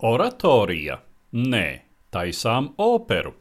Oratorija? Nē, taisām operu.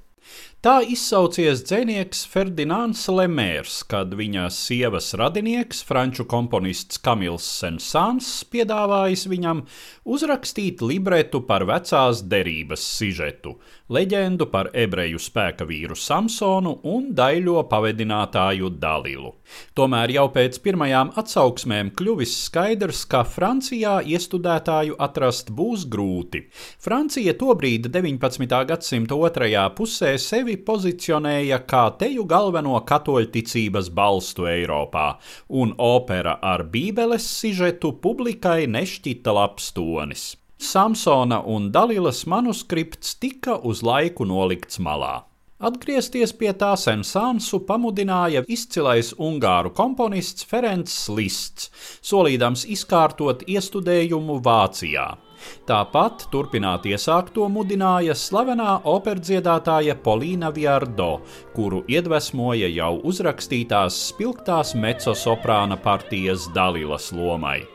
Tā izsaucies dzinieks Ferdinands Lemērs, kad viņa sievas radinieks, franču komponists Kamils Sensāns, piedāvājis viņam uzrakstīt libretu par vecās derības sižetu, leģendu par ebreju spēka vīru Samsonu un daļo pavedinātāju Dalilu. Tomēr jau pēc pirmajām atsauksmēm kļuvis skaidrs, ka Francijā iestudētāju atrast būs grūti. Francija tobrīd 19. gadsimta otrajā pusē sevi sevi pozicionēja kā teju galveno katoļticības balstu Eiropā, un opera ar bībeles sižetu publikai nešķita labs tonis. Samsona un Dalilas manuskripts tika uz laiku nolikts malā. Atgriezties pie tā sensānsu pamudināja izcilais ungāru komponists Ferencs Lists, solīdams izkārtot iestudējumu Vācijā. Tāpat turpināt iesākto mudināja slavenā operdziedātāja Polīna Viardo, kuru iedvesmoja jau uzrakstītās spilgtās mecosoprāna partijas Dalilas lomai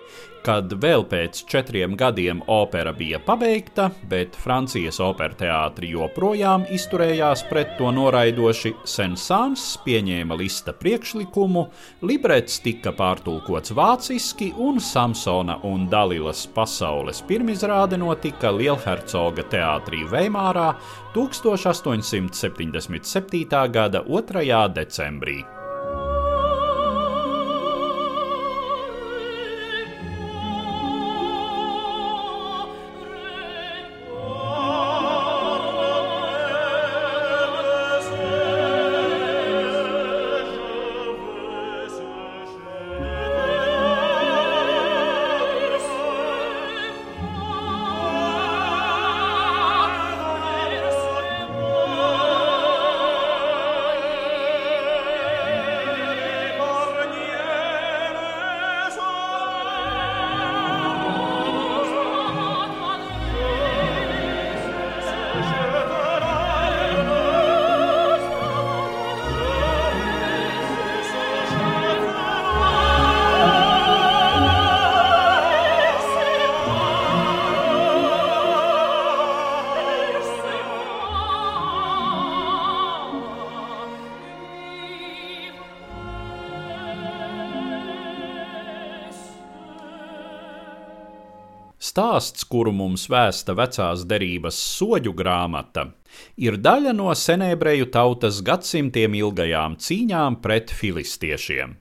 kad vēl pēc četriem gadiem opera bija pabeigta, bet Francijas opera teātri joprojām izturējās pret to noraidoši, Sensāns pieņēma lista priekšlikumu, librets tika pārtulkots vāciski un Samsona un Dalilas pasaules pirmizrāde notika Lielhercoga teātrī Veimārā 1877. gada 2. decembrī. Stāsts, kuru mums vēsta vecās derības soļu grāmata, ir daļa no senēbreju tautas gadsimtiem ilgajām cīņām pret filistiešiem.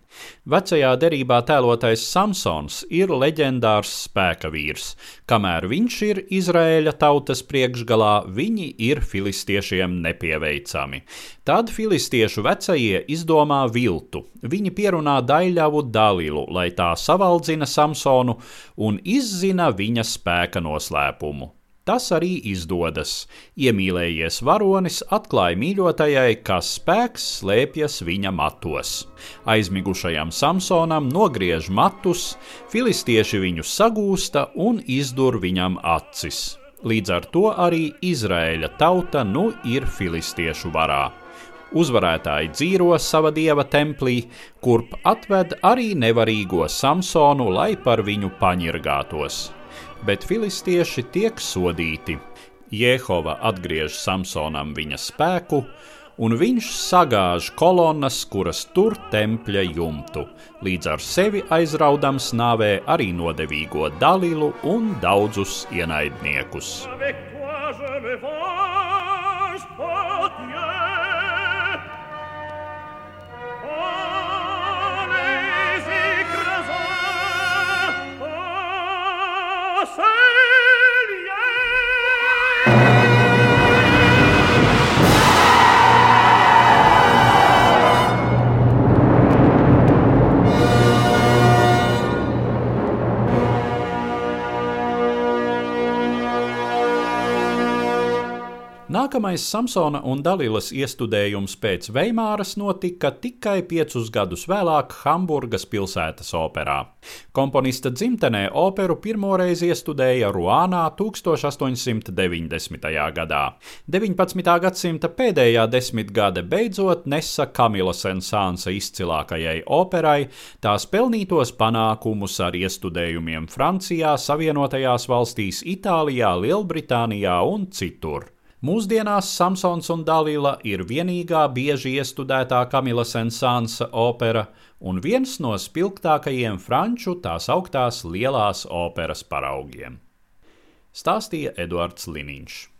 Vecajā derībā tēlotais Samsons ir leģendārs spēka vīrs. Kamēr viņš ir Izraēļa tautas priekšgalā, viņi ir filistiešiem nepieveicami. Tad filistiešu vecie izdomā viltu. Viņi pierunā daļļavu Dalilu, lai tā savaldzina Samsonu un izzina viņa spēka noslēpumu. Tas arī izdodas. Iemīlējies varonis atklāja mīļotajai, ka spēks slēpjas viņa matos. Aizmigušajam Samsonam nogriež matus, filistieši viņu sagūsta un izdur viņam acis. Līdz ar to arī Izraēļa tauta nu ir filistiešu varā. Uzvarētāji dzīvo sava dieva templī, kurp atved arī nevarīgo Samsonu, lai par viņu paņirgātos bet filistieši tiek sodīti. Jehova atgriež Samsonam viņa spēku, un viņš sagāž kolonas, kuras tur tempļa jumtu, līdz ar sevi aizraudams nāvē arī nodevīgo Dalilu un daudzus ienaidniekus. Nākamais Samsona un Dalilas iestudējums pēc Veimāras notika tikai piecus gadus vēlāk Hamburgas pilsētas operā. Komponista dzimtenē operu pirmoreiz iestudēja Ruānā 1890. gadā. 19. gadsimta pēdējā desmitgade beidzot nesa Kamila Sensānsa izcilākajai operai tās pelnītos panākumus ar iestudējumiem Francijā, Savienotajās valstīs, Itālijā, Lielbritānijā un citur. Mūsdienās Samsons un Dalila ir vienīgā bieži iestudētā Kamila Sensānsa opera un viens no spilgtākajiem franču tās augtās lielās operas paraugiem. Stāstīja Eduards Liniņš.